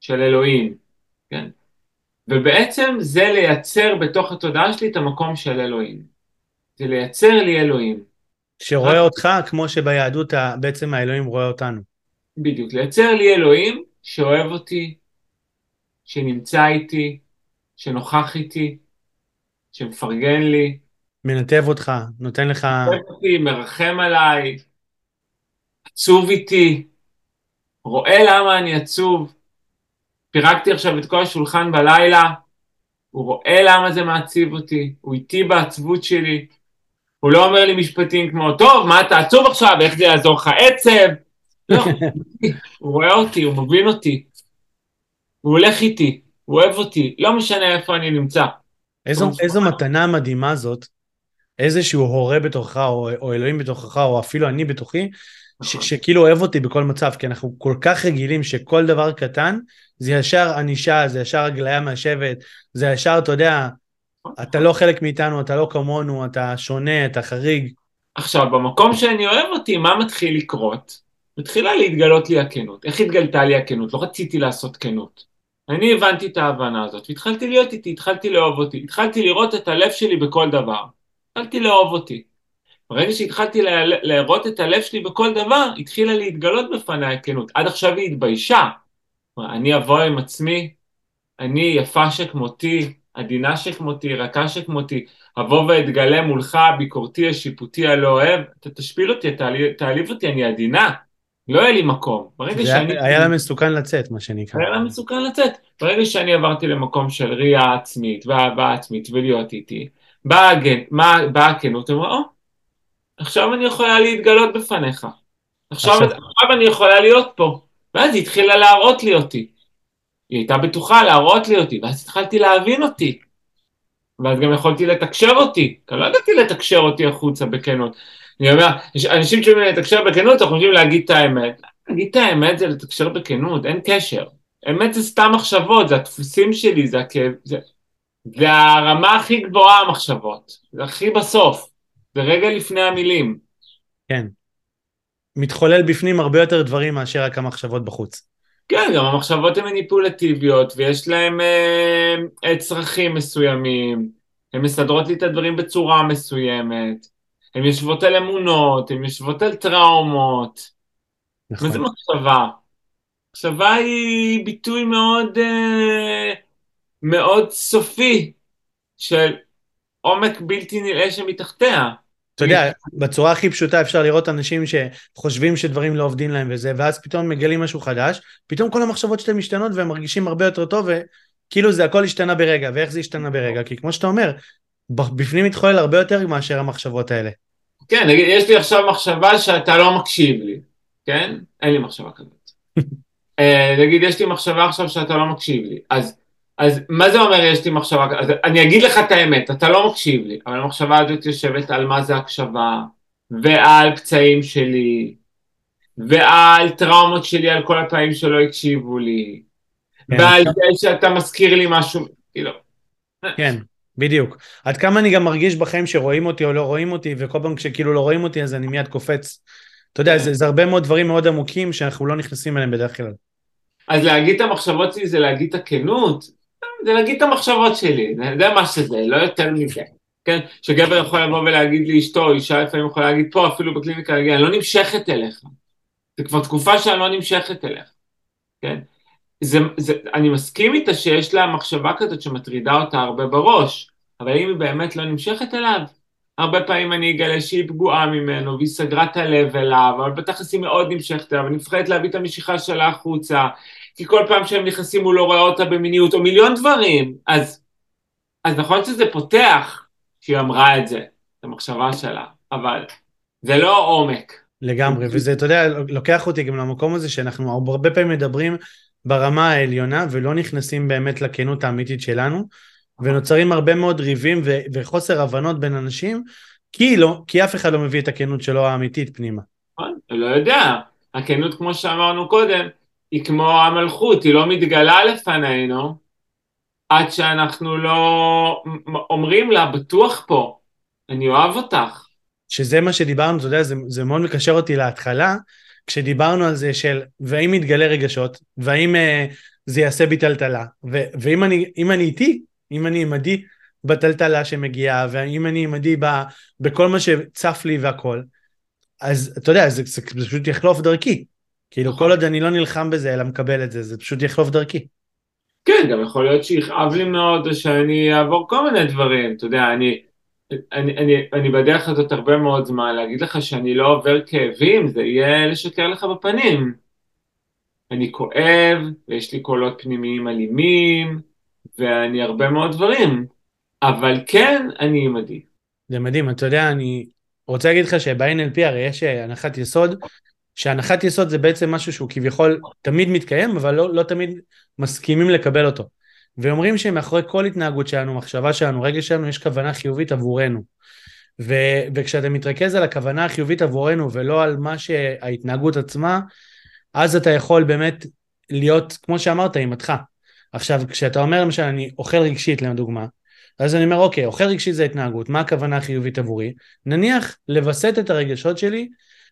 של אלוהים, כן? ובעצם זה לייצר בתוך התודעה שלי את המקום של אלוהים. זה לייצר לי אלוהים. שרואה אותך כמו שביהדות בעצם האלוהים רואה אותנו. בדיוק, לייצר לי אלוהים שאוהב אותי, שנמצא איתי, שנוכח איתי, שמפרגן לי. מנתב אותך, נותן לך... מנתב אותי, מרחם עליי, עצוב איתי, רואה למה אני עצוב. פירקתי עכשיו את כל השולחן בלילה, הוא רואה למה זה מעציב אותי, הוא איתי בעצבות שלי. הוא לא אומר לי משפטים כמו, טוב, מה אתה עצוב עכשיו, איך זה יעזור לך עצב? לא, הוא רואה אותי, הוא מבין אותי. הוא הולך איתי, הוא אוהב אותי, לא משנה איפה אני נמצא. איזו, איזו מתנה מדהימה זאת, איזשהו הורה בתוכך, או, או אלוהים בתוכך, או אפילו אני בתוכי, ש, נכון. שכאילו אוהב אותי בכל מצב, כי אנחנו כל כך רגילים שכל דבר קטן, זה ישר ענישה, זה ישר הגליה מהשבט, זה ישר, אתה יודע, אתה לא חלק מאיתנו, אתה לא כמונו, אתה שונה, אתה חריג. עכשיו, במקום שאני אוהב אותי, מה מתחיל לקרות? מתחילה להתגלות לי הכנות. איך התגלתה לי הכנות? לא רציתי לעשות כנות. אני הבנתי את ההבנה הזאת, והתחלתי להיות איתי, התחלתי לאהוב אותי, התחלתי לראות את הלב שלי בכל דבר. התחלתי לאהוב אותי. ברגע שהתחלתי לראות את הלב שלי בכל דבר, התחילה להתגלות בפניי הכנות. עד עכשיו היא התביישה. אני אבוא עם עצמי, אני יפה שכמותי, עדינה שכמותי, רכה שכמותי, אבוא ואתגלה מולך, ביקורתי, השיפוטי, הלא אוהב, אתה תשפיל אותי, תעליב אותי, אני עדינה. לא היה לי מקום. ברגע שאני... היה לה מסוכן לצאת, מה שנקרא. היה לה מסוכן לצאת. ברגע שאני עברתי למקום של ראייה עצמית ואהבה עצמית ולהיות איתי, באה בא הכנות, אמרה, או, עכשיו אני יכולה להתגלות בפניך. עכשיו... עכשיו אני יכולה להיות פה. ואז היא התחילה להראות לי אותי. היא הייתה בטוחה להראות לי אותי, ואז התחלתי להבין אותי. ואז גם יכולתי לתקשר אותי, כי לא ידעתי לתקשר אותי החוצה בכנות. אני אומר, אנשים שאומרים לתקשר בכנות, אנחנו חושבים להגיד את האמת. להגיד את האמת זה לתקשר בכנות, אין קשר. אמת זה סתם מחשבות, זה הדפוסים שלי, זה הכאב, זה... זה הרמה הכי גבוהה המחשבות, זה הכי בסוף, זה רגע לפני המילים. כן. מתחולל בפנים הרבה יותר דברים מאשר רק המחשבות בחוץ. כן, גם המחשבות הן מניפולטיביות, ויש להן אה, צרכים מסוימים, הן מסדרות לי את הדברים בצורה מסוימת. הן יושבות על אמונות, הן יושבות על טראומות. נכון. מה זה מחשבה? מחשבה היא ביטוי מאוד, אה, מאוד סופי של עומק בלתי נראה שמתחתיה. אתה יודע, בצורה הכי פשוטה אפשר לראות אנשים שחושבים שדברים לא עובדים להם וזה, ואז פתאום מגלים משהו חדש, פתאום כל המחשבות שלהם משתנות והם מרגישים הרבה יותר טוב, וכאילו זה הכל השתנה ברגע, ואיך זה השתנה ברגע? כי כמו שאתה אומר, בפנים מתחולל הרבה יותר מאשר המחשבות האלה. כן, נגיד, יש לי עכשיו מחשבה שאתה לא מקשיב לי, כן? אין לי מחשבה כזאת. אה, נגיד, יש לי מחשבה עכשיו שאתה לא מקשיב לי, אז, אז מה זה אומר יש לי מחשבה כזאת? אני אגיד לך את האמת, אתה לא מקשיב לי, אבל המחשבה הזאת יושבת על מה זה הקשבה, ועל פצעים שלי, ועל טראומות שלי על כל הפעמים שלא הקשיבו לי, כן. ועל זה שאתה מזכיר לי משהו, כאילו. כן, בדיוק. עד כמה אני גם מרגיש בחיים שרואים אותי או לא רואים אותי, וכל פעם כשכאילו לא רואים אותי אז אני מיד קופץ. אתה יודע, זה, זה הרבה מאוד דברים מאוד עמוקים שאנחנו לא נכנסים אליהם בדרך כלל. אז להגיד את המחשבות שלי זה להגיד את הכנות, זה להגיד את המחשבות שלי, זה מה שזה, לא יותר מזה. כן? שגבר יכול לבוא ולהגיד לאשתו, אישה לפעמים יכולה להגיד פה, אפילו בקליניקה, להגיד, אני לא נמשכת אליך. זה כבר תקופה שאני לא נמשכת אליך, כן? זה, זה, אני מסכים איתה שיש לה מחשבה כזאת שמטרידה אותה הרבה בראש, אבל אם היא באמת לא נמשכת אליו, הרבה פעמים אני אגלה שהיא פגועה ממנו והיא סגרה את הלב אליו, אבל בתכלס היא מאוד נמשכת אליו, אני מפחדת להביא את המשיכה שלה החוצה, כי כל פעם שהם נכנסים הוא לא רואה אותה במיניות, או מיליון דברים, אז, אז נכון שזה פותח שהיא אמרה את זה, את המחשבה שלה, אבל זה לא עומק. לגמרי, וזה, אתה יודע, לוקח אותי גם למקום הזה שאנחנו הרבה פעמים מדברים ברמה העליונה ולא נכנסים באמת לכנות האמיתית שלנו, ונוצרים הרבה מאוד ריבים ו- וחוסר הבנות בין אנשים, כי לא, כי אף אחד לא מביא את הכנות שלו האמיתית פנימה. נכון, לא יודע, הכנות כמו שאמרנו קודם, היא כמו המלכות, היא לא מתגלה לפנינו, עד שאנחנו לא אומרים לה, בטוח פה, אני אוהב אותך. שזה מה שדיברנו, אתה יודע, זה, זה מאוד מקשר אותי להתחלה, כשדיברנו על זה של, והאם יתגלה רגשות, והאם uh, זה יעשה בי טלטלה, ואם אני, אני איתי, אם אני עימדי בטלטלה שמגיעה, ואם אני עימדי בכל מה שצף לי והכל, אז אתה יודע, זה, זה, זה פשוט יחלוף דרכי. כאילו. כל עוד אני לא נלחם בזה אלא מקבל את זה, זה פשוט יחלוף דרכי. כן, גם יכול להיות שיכאב לי מאוד או שאני אעבור כל מיני דברים, אתה יודע, אני, אני, אני, אני בדרך הזאת הרבה מאוד זמן, להגיד לך שאני לא עובר כאבים, זה יהיה לשקר לך בפנים. אני כואב, ויש לי קולות פנימיים אלימים, ואני הרבה מאוד דברים, אבל כן, אני עימדי. זה מדהים, אתה יודע, אני רוצה להגיד לך שב-NLP הרי יש הנחת יסוד שהנחת יסוד זה בעצם משהו שהוא כביכול תמיד מתקיים, אבל לא, לא תמיד מסכימים לקבל אותו. ואומרים שמאחורי כל התנהגות שלנו, מחשבה שלנו, רגע שלנו, יש כוונה חיובית עבורנו. ו, וכשאתה מתרכז על הכוונה החיובית עבורנו ולא על מה שההתנהגות עצמה, אז אתה יכול באמת להיות, כמו שאמרת, עימתך. עכשיו, כשאתה אומר למשל, אני אוכל רגשית לדוגמה, אז אני אומר, אוקיי, אוכל רגשית זה התנהגות, מה הכוונה החיובית עבורי? נניח לווסת את הרגשות שלי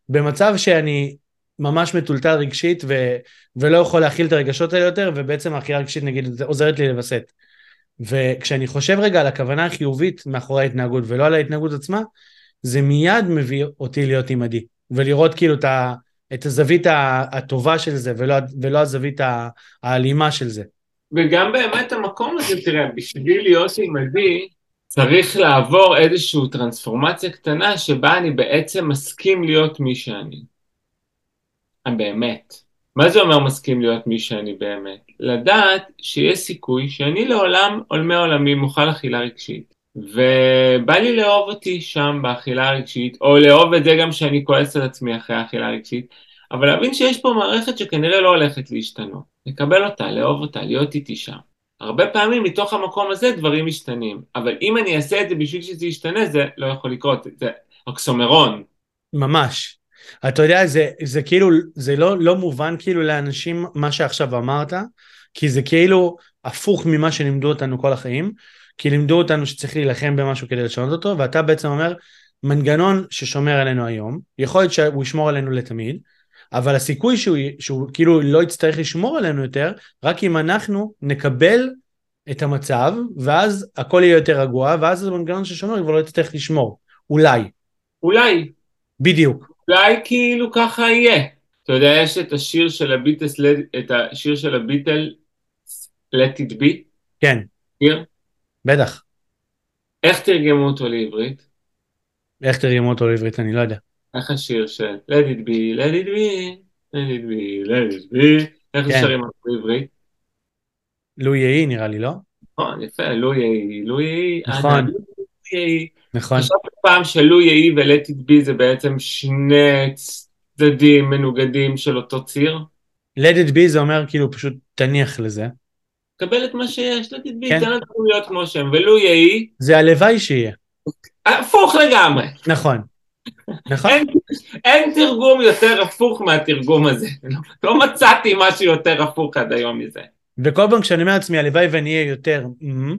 במצב שאני ממש מטולטל רגשית ו, ולא יכול להכיל את הרגשות האלה יותר, ובעצם האכילה הרגשית נגיד עוזרת לי לווסת. וכשאני חושב רגע על הכוונה החיובית מאחורי ההתנהגות ולא על ההתנהגות עצמה, זה מיד מביא אותי להיות עימדי, ולראות כאילו את, ה, את הזווית הטובה של זה ולא, ולא הזווית האלימה של זה. וגם באמת המקום הזה, תראה, בשביל להיות עימדי, צריך לעבור איזושהי טרנספורמציה קטנה שבה אני בעצם מסכים להיות מי שאני. באמת. מה זה אומר מסכים להיות מי שאני באמת? לדעת שיש סיכוי שאני לעולם עולמי עולמי מוכל אכילה רגשית. ובא לי לאהוב אותי שם באכילה הרגשית, או לאהוב את זה גם שאני כועס על עצמי אחרי האכילה הרגשית, אבל להבין שיש פה מערכת שכנראה לא הולכת להשתנות. לקבל אותה, לאהוב אותה, להיות איתי שם. הרבה פעמים מתוך המקום הזה דברים משתנים, אבל אם אני אעשה את זה בשביל שזה ישתנה, זה לא יכול לקרות, זה אוקסומרון. ממש. אתה יודע, זה, זה כאילו, זה לא, לא מובן כאילו לאנשים מה שעכשיו אמרת, כי זה כאילו הפוך ממה שלימדו אותנו כל החיים, כי לימדו אותנו שצריך להילחם במשהו כדי לשנות אותו, ואתה בעצם אומר, מנגנון ששומר עלינו היום, יכול להיות שהוא ישמור עלינו לתמיד, אבל הסיכוי שהוא, שהוא כאילו לא יצטרך לשמור עלינו יותר, רק אם אנחנו נקבל את המצב, ואז הכל יהיה יותר רגוע, ואז זה מנגנון ששומר כבר לא יצטרך לשמור. אולי. אולי. בדיוק. אולי כאילו ככה יהיה. אתה יודע, יש את השיר של הביטלס, את השיר של הביטל, Let it be? כן. שיר? בטח. איך תרגמו אותו לעברית? איך תרגמו אותו לעברית? אני לא יודע. איך השיר של let it be, let it be, let it be, let it be, איך כן. שרים בעברית? לו יהי נראה לי, לא? נכון, יפה, לו יהי, לו יהי, נכון, נכון. חשבתי פעם שלו יהי ו-let it be זה בעצם שני צדדים מנוגדים של אותו ציר? let it be זה אומר כאילו פשוט תניח לזה. קבל את מה שיש, let it be, כן. תן לנו להיות כמו שהם, ולו יהי... זה הלוואי שיהיה. הפוך לגמרי. נכון. נכון. אין, אין תרגום יותר הפוך מהתרגום הזה. לא, לא מצאתי משהו יותר הפוך עד היום מזה. וכל פעם כשאני אומר לעצמי הלוואי ואני אהיה יותר mm,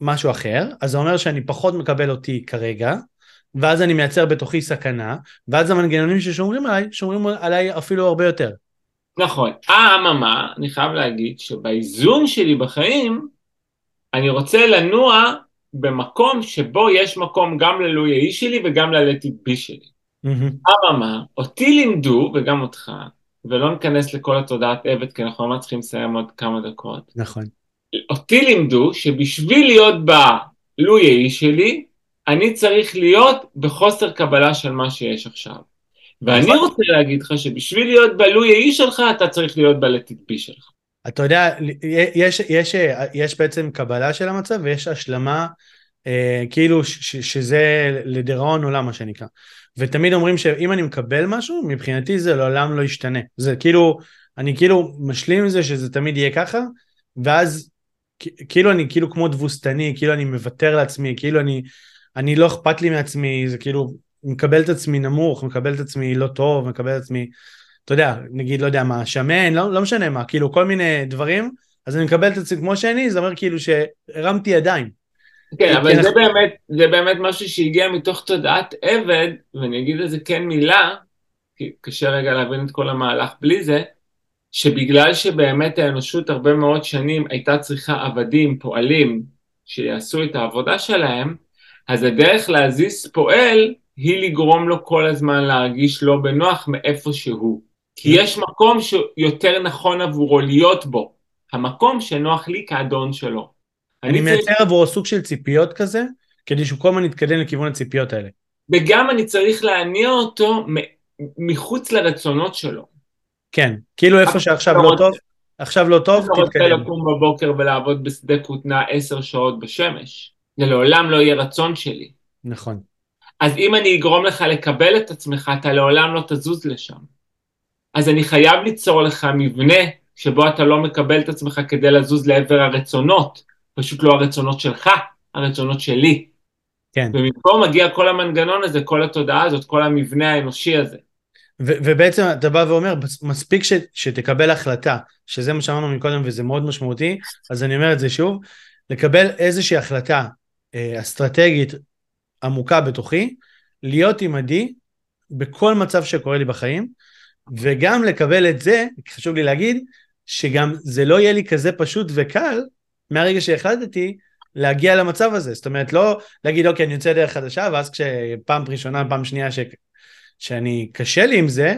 משהו אחר, אז זה אומר שאני פחות מקבל אותי כרגע, ואז אני מייצר בתוכי סכנה, ואז המנגנונים ששומרים עליי, שומרים עליי אפילו הרבה יותר. נכון. אממה, אני חייב להגיד שבאיזון שלי בחיים, אני רוצה לנוע במקום שבו יש מקום גם ללואי האיש שלי וגם ללטיט בי שלי. אממה, אותי לימדו, וגם אותך, ולא ניכנס לכל התודעת עבד, כי אנחנו ממש צריכים לסיים עוד כמה דקות. נכון. אותי לימדו שבשביל להיות בלואי האיש שלי, אני צריך להיות בחוסר קבלה של מה שיש עכשיו. ואני נכון. רוצה להגיד לך שבשביל להיות בלואי האיש שלך, אתה צריך להיות בלטיט בי שלך. אתה יודע, יש, יש, יש בעצם קבלה של המצב ויש השלמה, אה, כאילו ש, ש, שזה לדיראון עולם מה שנקרא. ותמיד אומרים שאם אני מקבל משהו, מבחינתי זה לעולם לא ישתנה. זה כאילו, אני כאילו משלים עם זה שזה תמיד יהיה ככה, ואז כאילו אני כאילו כמו תבוסתני, כאילו אני מוותר לעצמי, כאילו אני, אני לא אכפת לי מעצמי, זה כאילו מקבל את עצמי נמוך, מקבל את עצמי לא טוב, מקבל את עצמי, אתה יודע, נגיד, לא יודע מה, שמן, לא, לא משנה מה, כאילו כל מיני דברים, אז אני מקבל את עצמי כמו שאני, זה אומר כאילו שהרמתי ידיים. כן, אבל זה באמת, זה באמת משהו שהגיע מתוך תודעת עבד, ואני אגיד לזה כן מילה, כי קשה רגע להבין את כל המהלך בלי זה, שבגלל שבאמת האנושות הרבה מאוד שנים הייתה צריכה עבדים, פועלים, שיעשו את העבודה שלהם, אז הדרך להזיז פועל היא לגרום לו כל הזמן להרגיש לא בנוח מאיפה שהוא. כי יש מקום שיותר נכון עבורו להיות בו, המקום שנוח לי כאדון שלו. אני מייצר עבורו סוג של ציפיות כזה, כדי שהוא כל הזמן יתקדם לכיוון הציפיות האלה. וגם אני צריך להניע אותו מחוץ לרצונות שלו. כן, כאילו איפה שעכשיו לא טוב, עכשיו לא טוב, תתקדם. אתה רוצה לקום בבוקר ולעבוד בשדה כותנה עשר שעות בשמש, זה לעולם לא יהיה רצון שלי. נכון. אז אם אני אגרום לך לקבל את עצמך, אתה לעולם לא תזוז לשם. אז אני חייב ליצור לך מבנה שבו אתה לא מקבל את עצמך כדי לזוז לעבר הרצונות, פשוט לא הרצונות שלך, הרצונות שלי. כן. ומפה מגיע כל המנגנון הזה, כל התודעה הזאת, כל המבנה האנושי הזה. ובעצם אתה בא ואומר, מספיק ש- שתקבל החלטה, שזה מה שאמרנו מקודם וזה מאוד משמעותי, אז אני אומר את זה שוב, לקבל איזושהי החלטה אה, אסטרטגית עמוקה בתוכי, להיות עימדי בכל מצב שקורה לי בחיים, וגם לקבל את זה, חשוב לי להגיד, שגם זה לא יהיה לי כזה פשוט וקל מהרגע שהחלטתי להגיע למצב הזה. זאת אומרת, לא להגיד, אוקיי, אני יוצא דרך חדשה, ואז כשפעם ראשונה, פעם שנייה. שאני קשה לי עם זה,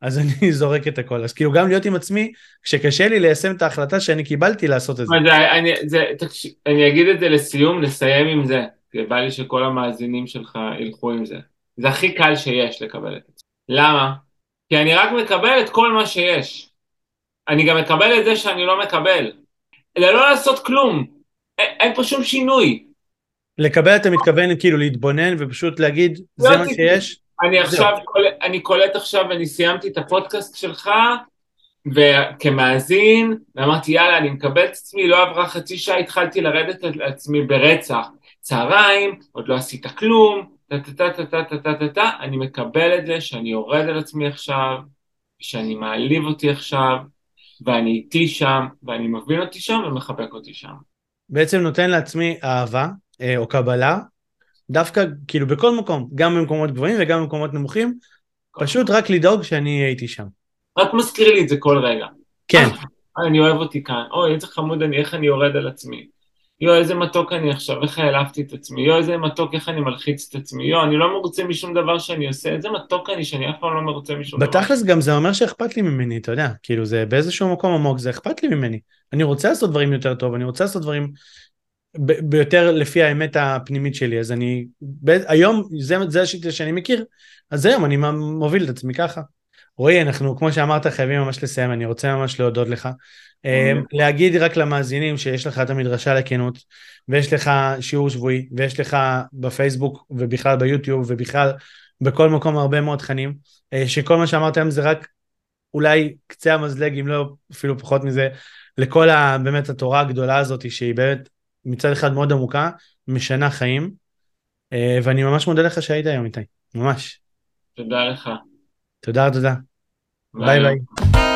אז אני זורק את הכל. אז כאילו גם להיות עם עצמי, כשקשה לי ליישם את ההחלטה שאני קיבלתי לעשות את זה. זה, אני, זה תקש... אני אגיד את זה לסיום, לסיים עם זה. כי בא לי שכל המאזינים שלך ילכו עם זה. זה הכי קל שיש לקבל את זה. למה? כי אני רק מקבל את כל מה שיש. אני גם מקבל את זה שאני לא מקבל. זה לא לעשות כלום. אין, אין פה שום שינוי. לקבל אתה מתכוון כאילו להתבונן ופשוט להגיד זה מה שיש? אני עכשיו, אני קולט עכשיו, אני סיימתי את הפודקאסט שלך, וכמאזין, ואמרתי יאללה אני מקבל את עצמי, לא עברה חצי שעה, התחלתי לרדת על עצמי ברצח. צהריים, עוד לא עשית כלום, טה-טה-טה-טה-טה-טה-טה, אני מקבל את זה שאני יורד על עצמי עכשיו, שאני מעליב אותי עכשיו, ואני איתי שם, ואני מבין אותי שם ומחבק אותי שם. בעצם נותן לעצמי אהבה, או קבלה, דווקא כאילו בכל מקום, גם במקומות גבוהים וגם במקומות נמוכים, פשוט רק לדאוג שאני הייתי שם. רק מזכיר לי את זה כל רגע. כן. אני אוהב אותי כאן, אוי איזה חמוד אני, איך אני יורד על עצמי. יואו איזה מתוק אני עכשיו, איך העלבתי את עצמי, יואו איזה מתוק, איך אני מלחיץ את עצמי, יואו אני לא מרוצה משום דבר שאני עושה, איזה מתוק אני שאני אף פעם לא מרוצה משום דבר. בתכלס גם זה אומר שאכפת לי ממני, אתה יודע, כאילו זה באיזשהו מקום עמוק, זה אכפת לי ממני. אני רוצה לעשות דברים יותר טוב, אני רוצה לעשות דברים ביותר לפי האמת הפנימית שלי, אז אני, ב- היום זה, זה השיטה שאני מכיר, אז היום אני מוביל את עצמי ככה. רועי, אנחנו כמו שאמרת חייבים ממש לסיים, אני רוצה ממש להודות לך. אמ, להגיד רק למאזינים שיש לך את המדרשה לכנות, ויש לך שיעור שבועי, ויש לך בפייסבוק ובכלל ביוטיוב ובכלל בכל מקום הרבה מאוד תכנים, אה, שכל מה שאמרת היום זה רק אולי קצה המזלג, אם לא אפילו פחות מזה, לכל ה, באמת התורה הגדולה הזאת שהיא באמת מצד אחד מאוד עמוקה, משנה חיים, אה, ואני ממש מודה לך שהיית היום איתי, ממש. תודה לך. תודה, תודה. ביי ביי. ביי.